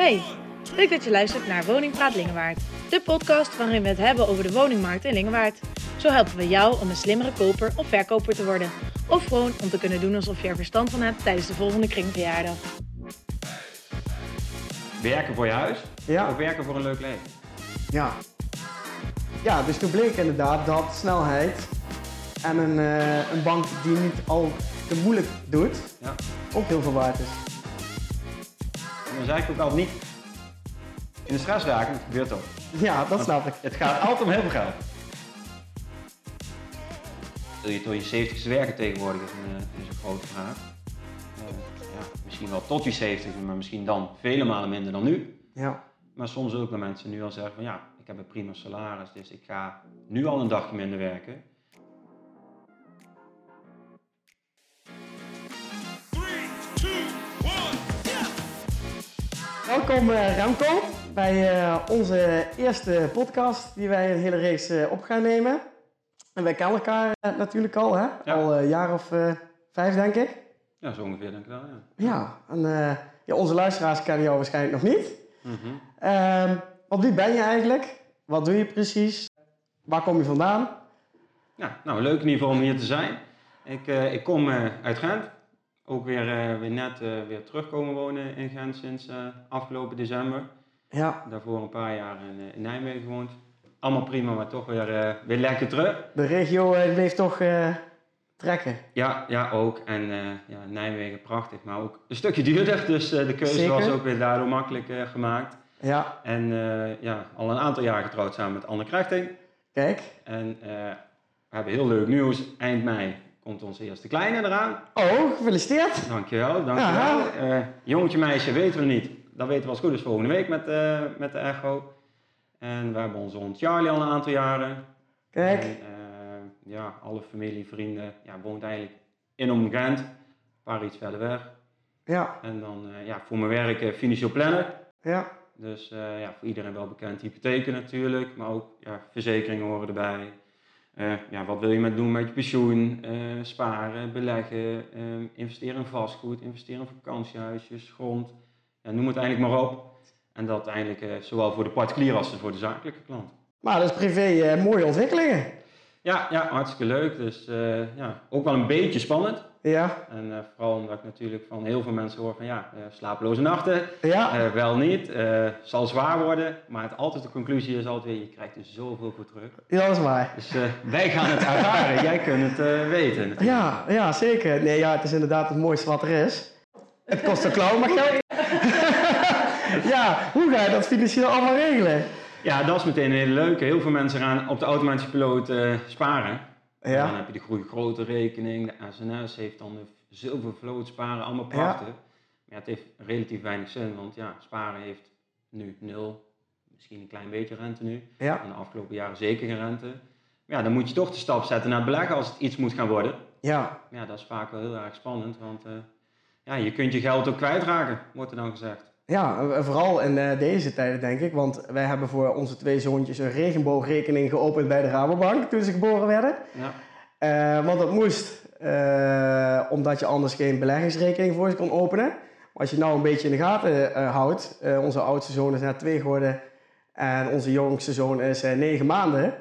Hey, leuk dat je luistert naar Woningpraat Lingewaard. De podcast waarin we het hebben over de woningmarkt in Lingewaard. Zo helpen we jou om een slimmere koper of verkoper te worden. Of gewoon om te kunnen doen alsof je er verstand van hebt tijdens de volgende kringverjaardag. Werken voor je huis Ja. of werken voor een leuk leven? Ja. Ja, dus toen bleek inderdaad dat snelheid en een, eh, een bank die niet al te moeilijk doet, Ja. ook heel veel waard is. Dan zei ik ook altijd niet in de stress raken, dat gebeurt ook. Ja, dat snap ik. Het gaat altijd om heel veel geld. Wil je tot je 70ste werken tegenwoordig is een, eh, is een grote vraag. Eh, ja, misschien wel tot je 70ste, maar misschien dan vele malen minder dan nu. Ja. Maar soms ook bij mensen nu al zeggen van ja, ik heb een prima salaris, dus ik ga nu al een dagje minder werken. Welkom eh, Remco bij eh, onze eerste podcast die wij een hele reeks eh, op gaan nemen. En wij kennen elkaar natuurlijk al, hè? Ja. Al een jaar of vijf denk ik. Ja, zo ongeveer denk ik wel, ja. Ja, en ja, onze luisteraars kennen jou waarschijnlijk nog niet. Ehm, want wie ben je eigenlijk? Wat doe je precies? Waar kom je vandaan? Ja, nou leuk in ieder geval om hier te zijn. Ik, ik kom uit Gent. Ook weer, eh, weer net eh, weer terugkomen wonen in Gent sinds eh, afgelopen december. Ja, Daarvoor een paar jaar in, in Nijmegen gewoond. Allemaal prima, maar toch weer, weer lekker terug. de regio bleef toch trekken. Ja, ja ook. En ja, Nijmegen prachtig, maar ook een stukje duurder. Dus de keuze Zeker. was ook weer daardoor makkelijk gemaakt. Ja, En ja, al een aantal jaar getrouwd samen met Anne Krechting. kijk. En we hebben heel leuk nieuws. Eind mei komt onze eerste kleine eraan. Oh, gefeliciteerd. Dankjewel, dankjewel. Eh jongetje, meisje weten we niet. Dat weten we als goed is volgende week met, eh, met de echo. En we hebben onze hond Charlie al een aantal jaren. Kijk. En, eh, ja, alle familie, vrienden, ja, woont eigenlijk in om Gent. Een paar iets verder weg. Ja, En dan ja, voor mijn werk financieel planner. ja, Dus ja, voor iedereen wel bekend hypotheken natuurlijk, maar ook ja, verzekeringen horen erbij. Eh, ja, wat wil je met doen met je pensioen? Eh, sparen, beleggen, eh, investeren in vastgoed, investeren in vakantiehuisjes, grond. Ja, noem het eigenlijk maar op. En dat eigenlijk eh, zowel voor de particulier als voor de zakelijke klant. maar dat is privé mooie ontwikkelingen. Ja, ja, hartstikke leuk. Dus eh, ja, ook wel een beetje spannend. Ja, En eh, vooral omdat ik natuurlijk van heel veel mensen hoor van ja, eh, slapeloze nachten. ja, wel niet, zal zwaar worden, maar het, altijd de conclusie is altijd weer, je krijgt er zoveel voor terug. ja, dat is waar. Dus wij gaan het ervaren, jij kunt het weten. natuurlijk. Ja, ja, zeker. Nee, ja, het is inderdaad het mooiste wat er is. Het kost een klauw, maar geld. ja, hoe ga je dat financieel allemaal regelen? Ja, dat is meteen een hele leuke. Heel veel mensen gaan op de automatische piloot eh, sparen. En dan Ja, heb je de groei grote rekening, de SNS heeft dan de zilvervloot sparen, allemaal prachtig. Maar ja, het heeft relatief weinig zin, want ja, sparen heeft nu nul, misschien een klein beetje rente nu. ja, En de afgelopen jaren zeker geen rente. Maar ja, dan moet je toch de stap zetten naar het beleggen als het iets moet gaan worden. ja, Ja, dat is vaak wel heel erg spannend, want eh, ja, je kunt je geld ook kwijtraken, wordt er dan gezegd. Ja, en vooral in eh, deze tijden denk ik. Want wij hebben voor onze twee zoontjes een regenboogrekening geopend bij de Rabobank toen ze geboren werden. Ja, Eh, want dat moest, eh, omdat je anders geen beleggingsrekening voor ze kon openen. Maar als je nou een beetje in de gaten eh, houdt, eh, onze oudste zoon is net twee geworden en onze jongste zoon is eh, negen maanden.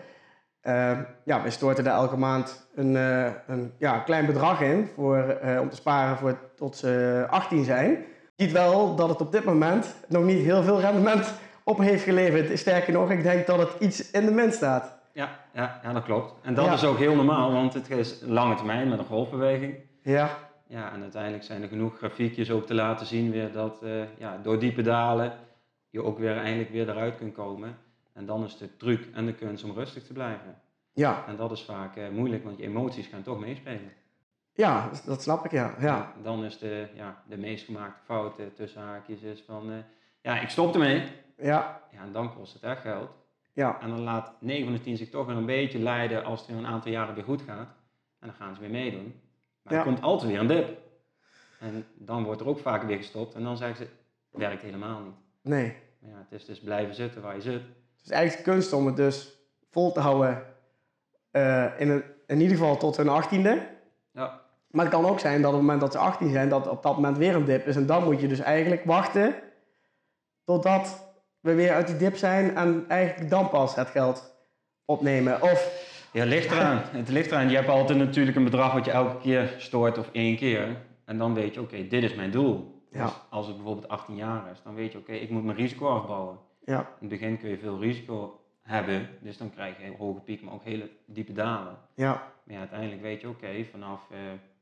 Eh, ja, we storten daar elke maand een, eh, een ja, klein bedrag in voor, eh, om te sparen voor, tot ze 18 zijn. Ziet wel dat het op dit moment nog niet heel veel rendement op heeft geleverd. Sterker nog, ik denk dat het iets in de min staat. ja, ja, ja dat klopt. En dat Ja. is ook heel normaal, want het is lange termijn met een golfbeweging. Ja, Ja, en uiteindelijk zijn er genoeg grafiekjes ook te laten zien weer dat eh, ja, door diepe dalen je ook weer eindelijk weer eruit kunt komen. En dan is de truc en de kunst om rustig te blijven. ja, En dat is vaak eh, moeilijk, want je emoties gaan toch meespelen. Ja dat snap ik, ja. ja. Dan is de, ja, de meest gemaakte fout eh, tussen haakjes is van, eh, ja, ik stop ermee. Ja, Ja, en dan kost het echt geld. ja, En dan laat 9 van de 10 zich toch weer een beetje leiden als het in een aantal jaren weer goed gaat. En dan gaan ze weer meedoen. Maar Ja. er komt altijd weer een dip. En dan wordt er ook vaak weer gestopt. En dan zeggen ze, het werkt helemaal niet. nee. Ja, het is dus blijven zitten waar je zit. Het is eigenlijk kunst om het dus vol te houden, eh, in, een- in ieder geval tot hun achttiende. Ja, Maar het kan ook zijn dat op het moment dat ze 18 zijn, dat op dat moment weer een dip is. En dan moet je dus eigenlijk wachten totdat we weer uit die dip zijn en eigenlijk dan pas het geld opnemen? Of, Ja, het ligt eraan. Het ligt eraan. Je hebt altijd natuurlijk een bedrag wat je elke keer stort of één keer. En dan weet je, oké, dit is mijn doel. Ja. Dus als het bijvoorbeeld 18 jaar is, dan weet je, oké, ik moet mijn risico afbouwen. ja, In het begin kun je veel risico hebben, dus dan krijg je een hoge piek, maar ook hele diepe dalen. ja, Maar ja, uiteindelijk weet je, oké, vanaf, eh,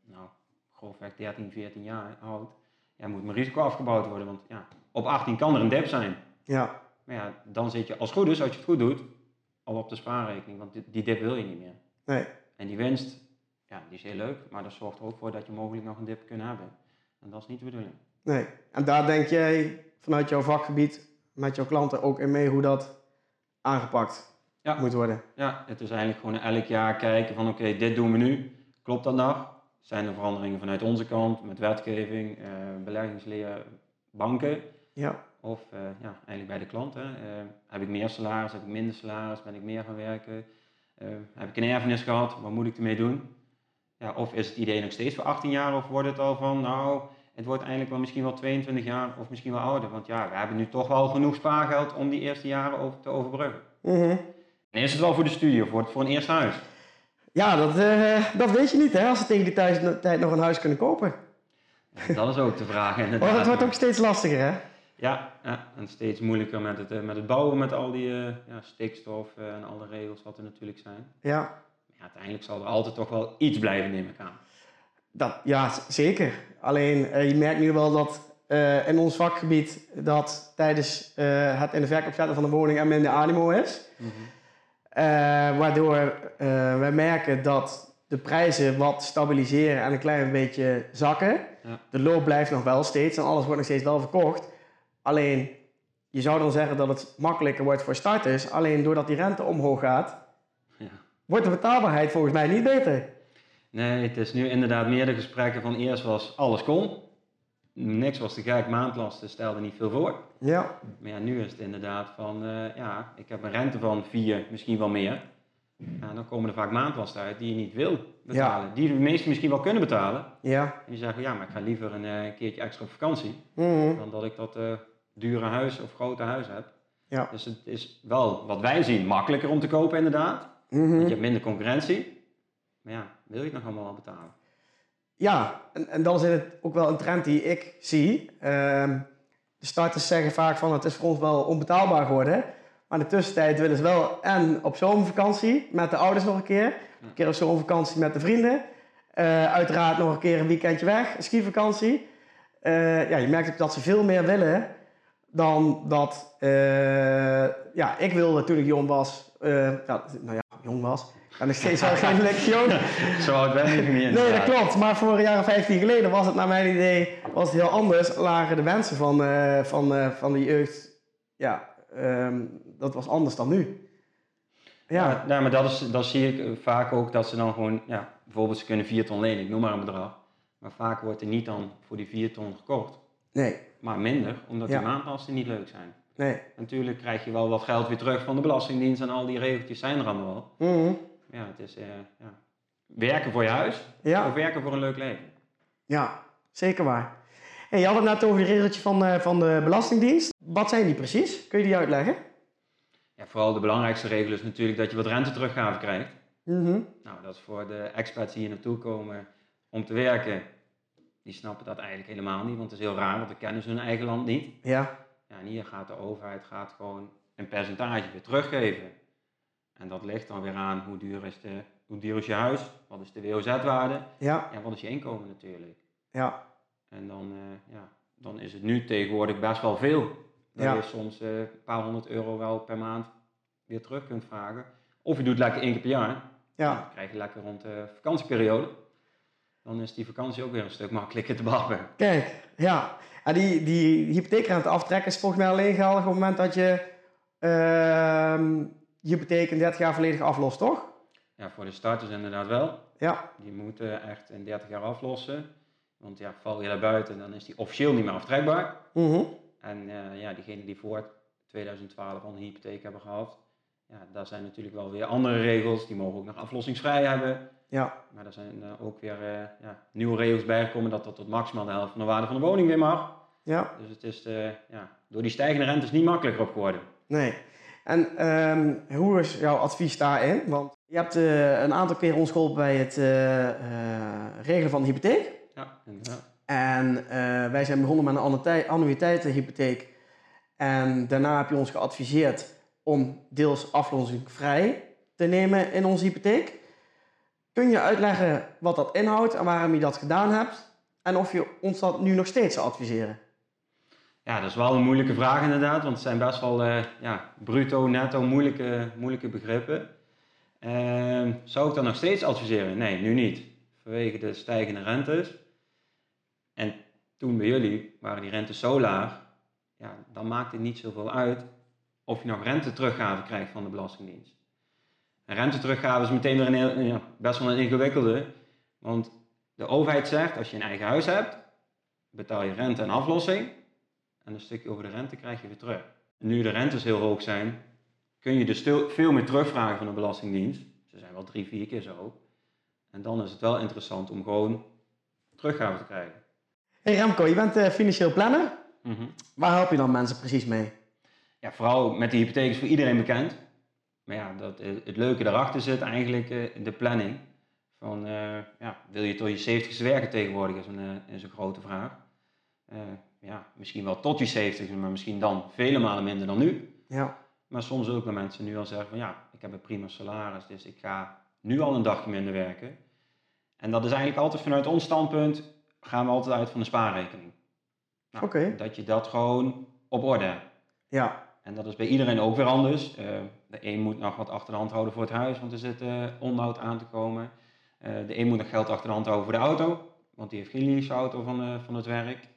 nou, grofweg 13, 14 jaar oud, ja, moet mijn risico afgebouwd worden. Want ja, op 18 kan er een dip zijn. ja, Maar ja, dan zit je, als het goed is, als je het goed doet, al op de spaarrekening. Want die, die dip wil je niet meer. nee, En die winst, ja, die is heel leuk, maar dat zorgt er ook voor dat je mogelijk nog een dip kunt hebben. En dat is niet de bedoeling. nee. En daar denk jij vanuit jouw vakgebied met jouw klanten ook in mee hoe dat aangepakt Ja. moet worden? Ja, het is eigenlijk gewoon elk jaar kijken van oké, dit doen we nu. Klopt dat nog? Zijn er veranderingen vanuit onze kant met wetgeving, eh, beleggingsleer, banken? Ja, Of eh, ja, eigenlijk bij de klant. Hè. Eh, heb ik meer salaris, heb ik minder salaris, ben ik meer gaan werken? Heb ik een erfenis gehad, wat moet ik ermee doen? Ja, of is het idee nog steeds voor 18 jaar of wordt het al van nou, het wordt eigenlijk wel misschien wel 22 jaar of misschien wel ouder. Want ja, we hebben nu toch wel genoeg spaargeld om die eerste jaren over te overbruggen. Mhm. En is het wel voor de studie of wordt het voor een eerste huis? Ja dat, eh, dat weet je niet hè, als ze tegen die tijd, tijd nog een huis kunnen kopen. Dat is ook de vraag Maar inderdaad. het wordt ook steeds lastiger hè? Ja, ja, en steeds moeilijker met het, eh, met het bouwen, met al die eh, ja, stikstof eh, en alle regels wat er natuurlijk zijn. Ja, Maar ja, uiteindelijk zal er altijd toch wel iets blijven, neem ik aan. dat, ja zeker. Alleen je merkt nu wel dat in ons vakgebied dat tijdens het in de verkoop zetten van de woning er minder animo is. Eh, waardoor eh, wij merken dat de prijzen wat stabiliseren en een klein beetje zakken. Ja. De loop blijft nog wel steeds en alles wordt nog steeds wel verkocht. Alleen, je zou dan zeggen dat het makkelijker wordt voor starters. Alleen doordat die rente omhoog gaat, Ja. wordt de betaalbaarheid volgens mij niet beter. Nee, het is nu inderdaad meer de gesprekken van eerst was alles kon. Niks was te gek, maandlasten stelde niet veel voor. Ja, Maar ja, nu is het inderdaad van, eh, ja, ik heb een rente van 4, misschien wel meer. Ja, dan komen er vaak maandlasten uit die je niet wil betalen. Die de meesten misschien wel kunnen betalen. ja. En die zeggen, ja, maar ik ga liever een eh, keertje extra op vakantie. Mhm. dan dat ik dat eh, dure huis of grote huis heb. Ja. Dus het is wel, wat wij zien, makkelijker om te kopen inderdaad. Mhm. Want je hebt minder concurrentie. Maar ja, wil je het nog allemaal wel betalen? Ja, en, en dan is het ook wel een trend die ik zie. Ehm, de starters zeggen vaak van het is voor ons wel onbetaalbaar geworden. Maar in de tussentijd willen ze wel en op zomervakantie met de ouders nog een keer. Een keer op zomervakantie met de vrienden. Eh, uiteraard nog een keer een weekendje weg, een skivakantie. Eh, ja, je merkt ook dat ze veel meer willen dan dat... eh, ja, ik wilde toen ik jong was... ja, nou ja, jong was. Ik ben nog steeds wel geen jong. Zo oud ben ik niet Nee, dat klopt. Maar voor een jaar of 15 geleden was het naar mijn idee was het heel anders. Lagen de wensen van, eh, van, eh, van de jeugd, ja, ehm, dat was anders dan nu. Ja, Ja, nou, maar dat, is, dat zie ik eh, vaak ook, dat ze dan gewoon, ja, bijvoorbeeld ze kunnen 4 ton lenen, ik noem maar een bedrag. Maar vaak wordt er niet dan voor die 4 ton gekocht. nee, Maar minder, omdat Ja. die maandlasten niet leuk zijn. nee. Natuurlijk krijg je wel wat geld weer terug van de Belastingdienst en al die regeltjes zijn er allemaal wel. Mhm. Ja, het is eh, ja. werken voor je huis Ja, of werken voor een leuk leven. ja, zeker waar. En je had het net over de regeltje van, eh, van de Belastingdienst. Wat zijn die precies? Kun je die uitleggen? Ja, vooral de belangrijkste regel is natuurlijk dat je wat rente teruggave krijgt. Mhm. Nou, dat is voor de expats die hier naartoe komen om te werken. Die snappen dat eigenlijk helemaal niet, want het is heel raar, want dan kennen ze hun eigen land niet. Ja, Ja, en hier gaat de overheid gaat gewoon een percentage weer teruggeven. En dat ligt dan weer aan hoe duur is, de, hoe duur is je huis, wat is de WOZ-waarde ja, en wat is je inkomen natuurlijk. ja, En dan, eh, ja, dan is het nu tegenwoordig best wel veel. Dat Ja. je soms eh, een paar honderd euro wel per maand weer terug kunt vragen. Of je doet lekker één keer per jaar. ja. Dan krijg je lekker rond de vakantieperiode. Dan is die vakantie ook weer een stuk makkelijker te behappen. Kijk, ja. En die, die hypotheekrente aftrekken is volgens mij alleen geldig op het moment dat je ehm je hypotheek in 30 jaar volledig aflost, toch? Ja, voor de starters inderdaad wel. Ja, Die moeten echt in 30 jaar aflossen. Want ja, val je daar buiten, dan is die officieel niet meer aftrekbaar. mhm. En eh, ja, diegenen die voor 2012 al een hypotheek hebben gehad, ja, daar zijn natuurlijk wel weer andere regels. Die mogen ook nog aflossingsvrij hebben. ja, Maar er zijn eh, ook weer eh, ja, nieuwe regels bijgekomen dat dat tot maximaal de helft van de waarde van de woning weer mag. Ja, Dus het is ja, door die stijgende rentes niet makkelijker op geworden. nee. En ehm, hoe is jouw advies daarin? Want je hebt eh, een aantal keer ons geholpen bij het eh, eh, regelen van de hypotheek. Ja, inderdaad. En wij zijn begonnen met een annuïteitenhypotheek. En daarna heb je ons geadviseerd om deels aflossingsvrij te nemen in onze hypotheek. Kun je uitleggen wat dat inhoudt en waarom je dat gedaan hebt? En of je ons dat nu nog steeds zou adviseren? Ja, dat is wel een moeilijke vraag inderdaad, want het zijn best wel eh, ja, bruto, netto, moeilijke, moeilijke begrippen. Ehm, zou ik dat nog steeds adviseren? Nee, nu niet. Vanwege de stijgende rentes. En toen bij jullie waren die rentes zo laag, ja, dan maakt het niet zoveel uit of je nog renteteruggave krijgt van de Belastingdienst. En renteteruggave is meteen weer een heel, ja, best wel een ingewikkelde, want de overheid zegt als je een eigen huis hebt, betaal je rente en aflossing en een stukje over de rente krijg je weer terug. Nu de rentes heel hoog zijn, kun je dus veel meer terugvragen van de Belastingdienst. Ze zijn wel drie, vier keer zo. En dan is het wel interessant om gewoon teruggave te krijgen. Hey Remco, je bent eh, financieel planner. Waar help je dan mensen precies mee? Ja, vooral met de hypotheek is voor iedereen bekend. Maar ja, dat, eh, het leuke daarachter zit eigenlijk eh, de planning. Van, ja, wil je tot je 70ste werken tegenwoordig is een, is een grote vraag. Eh, ja, misschien wel tot je 70 maar misschien dan vele malen minder dan nu. Ja, Maar soms ook dat mensen nu al zeggen van ja, ik heb een prima salaris, dus ik ga nu al een dagje minder werken. En dat is eigenlijk altijd vanuit ons standpunt, gaan we altijd uit van een spaarrekening. Nou. Dat je dat gewoon op orde hebt. ja, En dat is bij iedereen ook weer anders. Eh, de een moet nog wat achter de hand houden voor het huis, want er zit eh, onderhoud aan te komen. De een moet nog geld achter de hand houden voor de auto, want die heeft geen leaseauto van, van het werk.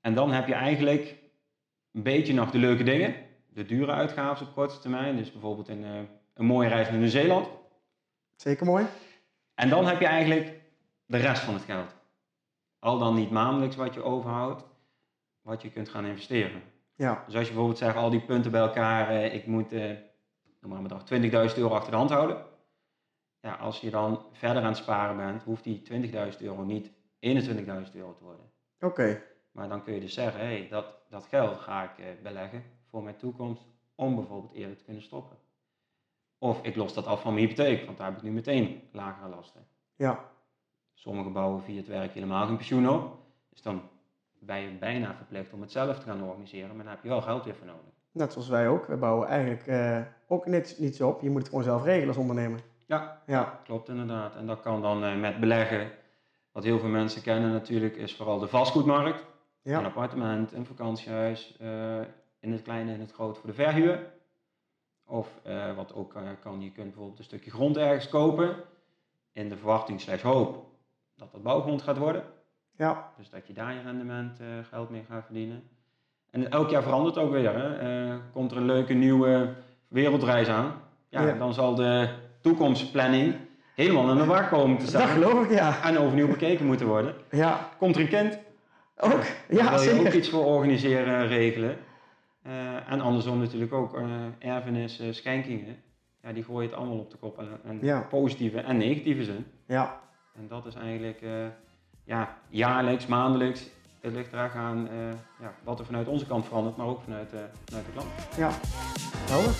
En dan heb je eigenlijk een beetje nog de leuke dingen. De dure uitgaven op korte termijn. Dus bijvoorbeeld een, eh, een mooie reis naar Nieuw-Zeeland. zeker mooi. En dan heb je eigenlijk de rest van het geld. Al dan niet maandelijks wat je overhoudt, wat je kunt gaan investeren. Ja, Dus als je bijvoorbeeld zegt, al die punten bij elkaar, eh, ik moet, eh, noem maar een bedrag, 20.000 euro achter de hand houden. Ja, als je dan verder aan het sparen bent, hoeft die 20.000 euro niet 21.000 euro te worden. oké. Maar dan kun je dus zeggen, hey, dat, dat geld ga ik eh, beleggen voor mijn toekomst, om bijvoorbeeld eerder te kunnen stoppen. Of ik los dat af van mijn hypotheek, want daar heb ik nu meteen lagere lasten. Ja, Sommige bouwen via het werk helemaal geen pensioen op. Dus dan ben je bijna verplicht om het zelf te gaan organiseren, maar daar heb je wel geld weer voor nodig. net zoals wij ook. We bouwen eigenlijk eh, ook niets, niets op. Je moet het gewoon zelf regelen als ondernemer. Ja, Ja, klopt inderdaad. En dat kan dan eh, met beleggen. Wat heel veel mensen kennen natuurlijk is vooral de vastgoedmarkt. Een ja, appartement, een vakantiehuis, eh, in het kleine en in het grote voor de verhuur. Of eh, wat ook eh, kan, je kunt bijvoorbeeld een stukje grond ergens kopen. In de verwachting slash hoop dat dat bouwgrond gaat worden. ja, Dus dat je daar je rendement geld mee gaat verdienen. En elk jaar verandert ook weer. Hè? Komt er een leuke nieuwe wereldreis aan. Ja, Ja. dan zal de toekomstplanning helemaal in de war komen te dat staan. geloof ik, ja. En overnieuw bekeken moeten worden. Ja, Komt er een kind? Ook. Daar Ja, wil je ook iets voor organiseren, regelen. Eh, en andersom natuurlijk ook eh erfenis, eh, schenkingen. Ja, die gooien het allemaal op de kop. En, en Ja. positieve en negatieve zin. Ja, En dat is eigenlijk ja, jaarlijks, maandelijks. Het ligt eraan aan ja, wat er vanuit onze kant verandert, maar ook vanuit, vanuit de klant. ja. Helder.